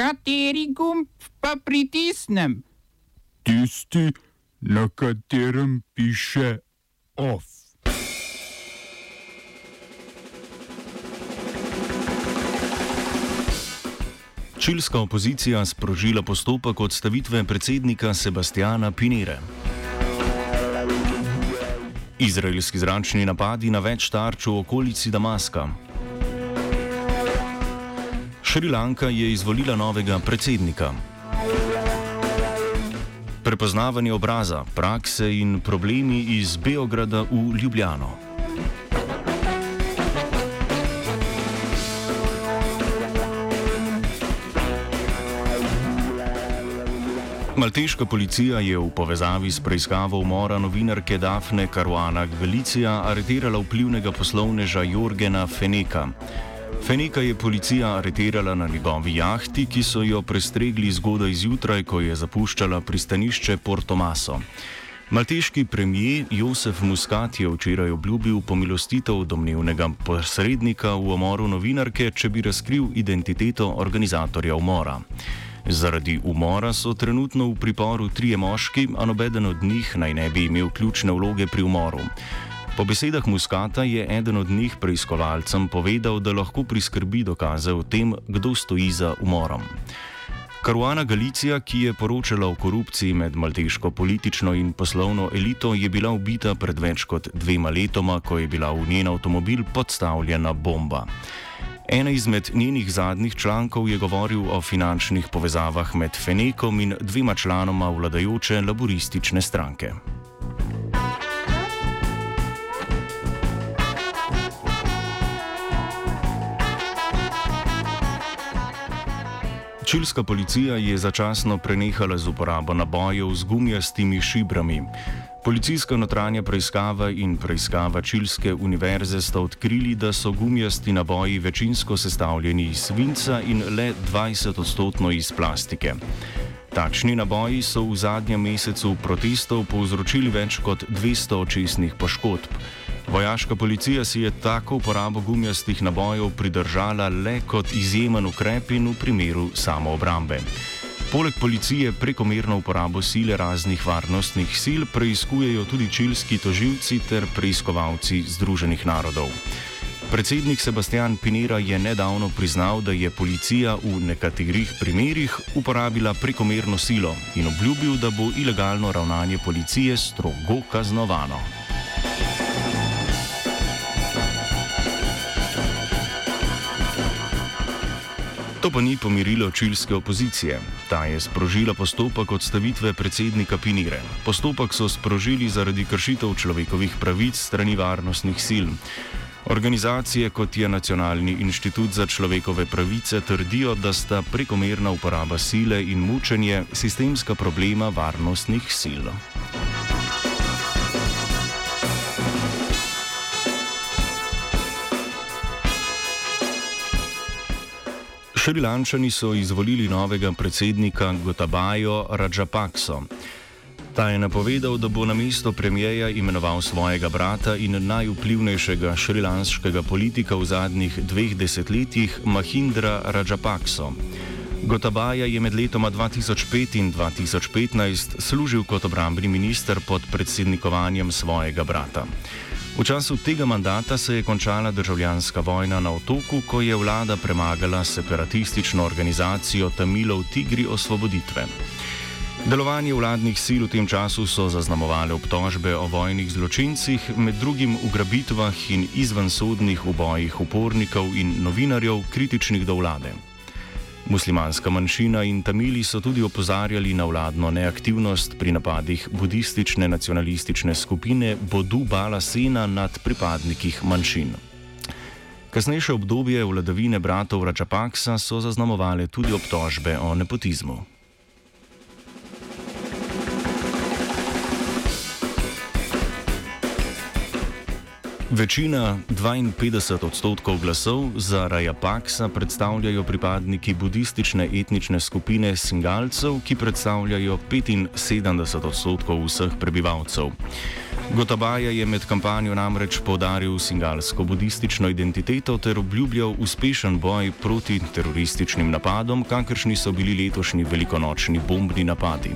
Kateri gumb pa pritisnem? Tisti, na katerem piše OF. Čilska opozicija sprožila postopek odstavitve predsednika Sebastiana Pinere. Izraelski zračni napadi na več tarč v okolici Damaska. Šrilanka je izvolila novega predsednika. Prepoznavanje obraza, prakse in problemi iz Beograda v Ljubljano. Malteška policija je v povezavi s preiskavo umora novinarke Dafne Caruana Galicija aretirala vplivnega poslovneža Jorgena Feneka. Feneka je policija aretirala na njegovi jahti, ki so jo prestregli zgodaj zjutraj, ko je zapuščala pristanišče Porto Maso. Malteški premijer Josef Muscat je včeraj obljubil pomilostitev domnevnega posrednika v umoru novinarke, če bi razkril identiteto organizatorja umora. Zaradi umora so trenutno v priporu trije moški, a nobeden od njih naj ne bi imel ključne vloge pri umoru. Po besedah Muskata je eden od njih preiskovalcem povedal, da lahko priskrbi dokaze o tem, kdo stoji za umorom. Karuana Galicija, ki je poročala o korupciji med malteško politično in poslovno elito, je bila ubita pred več kot dvema letoma, ko je bila v njen avtomobil podstavljena bomba. Ena izmed njenih zadnjih člankov je govoril o finančnih povezavah med Fenekom in dvema članoma vladajoče laboristične stranke. Čilska policija je začasno prenehala z uporabo nabojev z gumijastimi šibrami. Policijska notranja preiskava in preiskava Čilske univerze sta odkrili, da so gumijasti naboji večinsko sestavljeni iz svinca in le 20 odstotkov iz plastike. Takšni naboji so v zadnjem mesecu protestov povzročili več kot 200 očesnih poškodb. Vojaška policija si je tako uporabo gumijastih nabojev pridržala le kot izjemen ukrep in v primeru samoobrambe. Poleg policije prekomerno uporabo sile raznih varnostnih sil preizkujejo tudi čilski toživci ter preiskovalci Združenih narodov. Predsednik Sebastian Pinera je nedavno priznal, da je policija v nekaterih primerjih uporabila prekomerno silo in obljubil, da bo ilegalno ravnanje policije strogo kaznovano. To pa ni pomirilo čilske opozicije. Ta je sprožila postopek odstavitve predsednika Pinire. Postopek so sprožili zaradi kršitev človekovih pravic strani varnostnih sil. Organizacije kot je Nacionalni inštitut za človekove pravice trdijo, da sta prekomerna uporaba sile in mučenje sistemska problema varnostnih sil. Šrilančani so izvolili novega predsednika Gotabajo Rajapakso. Ta je napovedal, da bo na mesto premijeja imenoval svojega brata in najvplivnejšega šrilanskega politika v zadnjih dveh desetletjih Mahindra Rajapakso. Gotabaja je med letoma 2005 in 2015 služil kot obrambni minister pod predsednikovanjem svojega brata. V času tega mandata se je končala državljanska vojna na otoku, ko je vlada premagala separatistično organizacijo Tamilov Tigri osvoboditve. Delovanje vladnih sil v tem času so zaznamovale obtožbe o vojnih zločincih, med drugim ugrabitvah in izvensodnih ubojih upornikov in novinarjev, kritičnih do vlade. Muslimanska manjšina in tamili so tudi opozarjali na vladno neaktivnost pri napadih budistične nacionalistične skupine Bodu Bala Sena nad pripadnikih manjšin. Kasnejše obdobje vladavine bratov Račapaksa so zaznamovale tudi obtožbe o nepotizmu. Večina, 52 odstotkov glasov za Rajapaksa predstavljajo pripadniki budistične etnične skupine Singalcev, ki predstavljajo 75 odstotkov vseh prebivalcev. Gotabaja je med kampanjo namreč podaril singalsko budistično identiteto ter obljubljal uspešen boj proti terorističnim napadom, kakršni so bili letošnji velikonočni bombni napadi.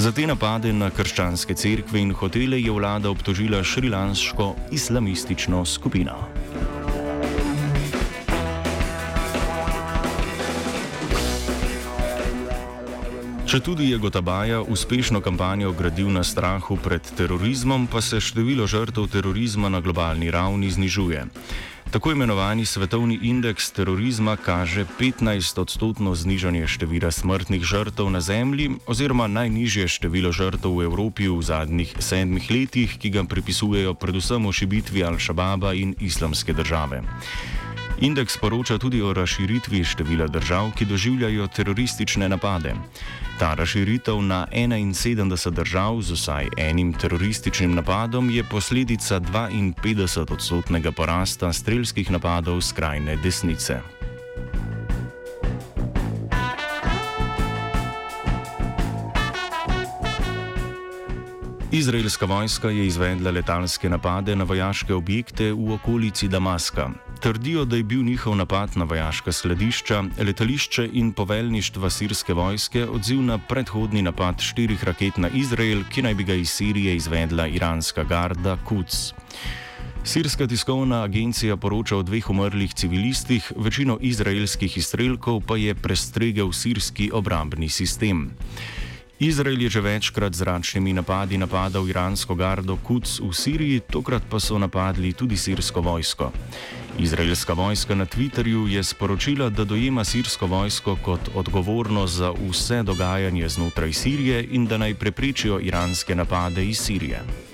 Za te napade na krščanske cerkve in hotele je vlada obtožila šrilansko islamistično skupino. Če tudi je Gotabaja uspešno kampanjo gradil na strahu pred terorizmom, pa se število žrtev terorizma na globalni ravni znižuje. Tako imenovani svetovni indeks terorizma kaže 15-odstotno znižanje števila smrtnih žrtev na Zemlji, oziroma najnižje število žrtev v Evropi v zadnjih sedmih letih, ki ga pripisujejo predvsem ošibitvi Al-Shababa in islamske države. Indeks poroča tudi o razširitvi števila držav, ki doživljajo teroristične napade. Ta razširitev na 71 držav z vsaj enim terorističnim napadom je posledica 52-odstotnega porasta strelskih napadov skrajne desnice. Izraelska vojska je izvedla letalske napade na vojaške objekte v okolici Damaska. Trdijo, da je bil njihov napad na vojaška skladišča, letališče in poveljništva sirske vojske odziv na predhodni napad štirih raket na Izrael, ki naj bi ga iz Sirije izvedla iranska garda Quds. Sirska tiskovna agencija poroča o dveh umrlih civilistih, večino izraelskih izstrelkov pa je prestregel sirski obrambni sistem. Izrael je že večkrat z zračnimi napadi napadal iransko gardo Quds v Siriji, tokrat pa so napadli tudi sirsko vojsko. Izraelska vojska na Twitterju je sporočila, da dojema sirsko vojsko kot odgovorno za vse dogajanje znotraj Sirije in da naj preprečijo iranske napade iz Sirije.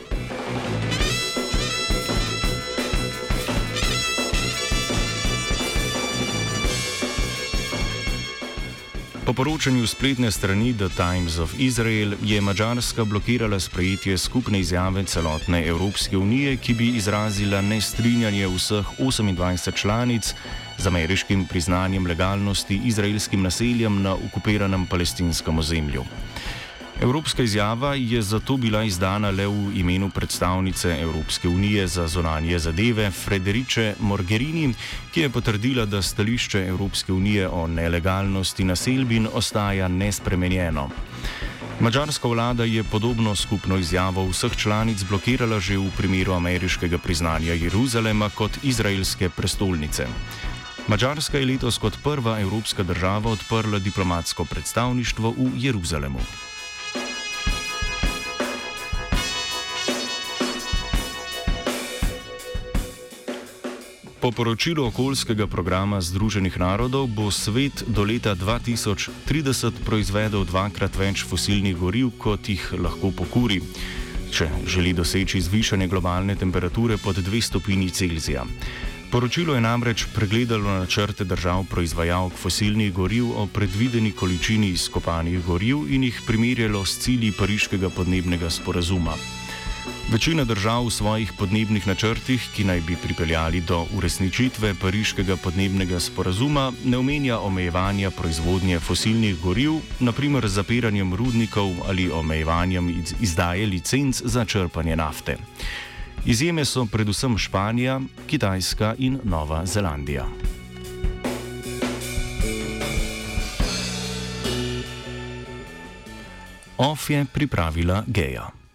Po poročanju spletne strani The Times of Israel je Mačarska blokirala sprejetje skupne izjave celotne Evropske unije, ki bi izrazila nestrinjanje vseh 28 članic z ameriškim priznanjem legalnosti izraelskim naseljem na okupiranem palestinskem ozemlju. Evropska izjava je zato bila izdana le v imenu predstavnice Evropske unije za zonanje zadeve Frederiče Morgerini, ki je potrdila, da stališče Evropske unije o nelegalnosti naselbin ostaja nespremenjeno. Mačarska vlada je podobno skupno izjavo vseh članic blokirala že v primeru ameriškega priznanja Jeruzalema kot izraelske prestolnice. Mačarska je letos kot prva evropska država odprla diplomatsko predstavništvo v Jeruzalemu. Po poročilu okoljskega programa Združenih narodov bo svet do leta 2030 proizvedel dvakrat več fosilnih goriv, kot jih lahko pokuri, če želi doseči zvišanje globalne temperature pod 2 stopinji Celzija. Poročilo je namreč pregledalo načrte držav proizvajalk fosilnih goriv o predvideni količini izkopanih goriv in jih primerjalo s cilji Pariškega podnebnega sporazuma. Večina držav v svojih podnebnih načrtih, ki naj bi pripeljali do uresničitve pariškega podnebnega sporazuma, ne omenja omejevanja proizvodnje fosilnih goriv, naprimer z zapiranjem rudnikov ali omejevanjem izdaje licenc za črpanje nafte. Izjeme so predvsem Španija, Kitajska in Nova Zelandija. OF je pripravila Geja.